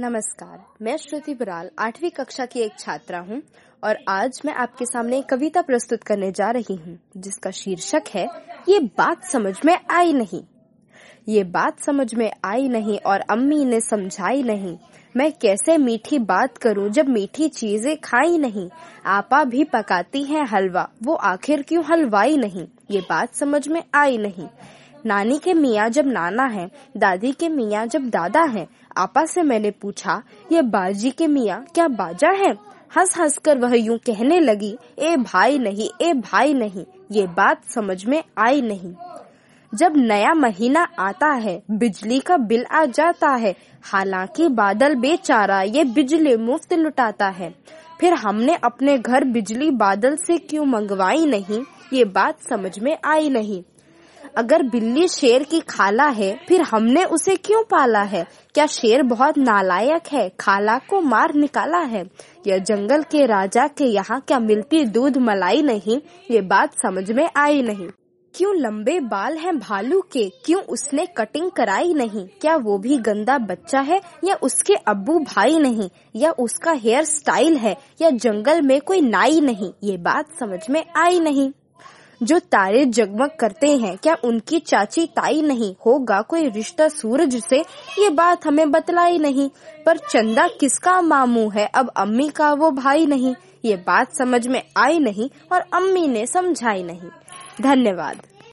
नमस्कार, मैं श्रुति बराल, आठवीं कक्षा की एक छात्रा हूँ और आज मैं आपके सामने एक कविता प्रस्तुत करने जा रही हूँ, जिसका शीर्षक है, ये बात समझ में आई नहीं। ये बात समझ में आई नहीं और अम्मी ने समझाई नहीं। मैं कैसे मीठी बात करूँ जब मीठी चीज़ें खाई नहीं? आपा भी पकाती है हलवा, वो आखिर क्यों हलवाई नहीं? ये बात समझ में आई नहीं। नानी के मियाँ जब नाना है, दादी के मियाँ जब दादा है, आपा से मैंने पूछा, ये बाजी के मियाँ क्या बाजा है? हंस हंस कर वह यूँ कहने लगी, ए भाई नहीं, ए भाई नहीं, ये बात समझ में आई नहीं। जब नया महीना आता है, बिजली का बिल आ जाता है, हालाँकि बादल बेचारा ये बिजली मुफ़्त लुटाता है। फिर हमने अपने घर बिजली बादल से क्यों मंगवाई नहीं, ये बात समझ में आई नहीं। अगर बिल्ली शेर की खाला है, फिर हमने उसे क्यों पाला है? क्या शेर बहुत नालायक है, खाला को मार निकाला है? या जंगल के राजा के यहाँ क्या मिलती दूध मलाई नहीं? ये बात समझ में आई नहीं। क्यों लंबे बाल हैं भालू के? क्यों उसने कटिंग कराई नहीं? क्या वो भी गंदा बच्चा है, या उसके अब्बू भाई नहीं? या उसका हेयर स्टाइल है, या जंगल में कोई नाई नहीं? ये बात समझ में आई नहीं। जो तारे जगमग करते हैं, क्या उनकी चाची ताई नहीं? होगा कोई रिश्ता सूरज से? ये बात हमें बतलाई नहीं। पर चंदा किसका मामू है? अब अम्मी का वो भाई नहीं। ये बात समझ में आई नहीं और अम्मी ने समझाई नहीं। धन्यवाद।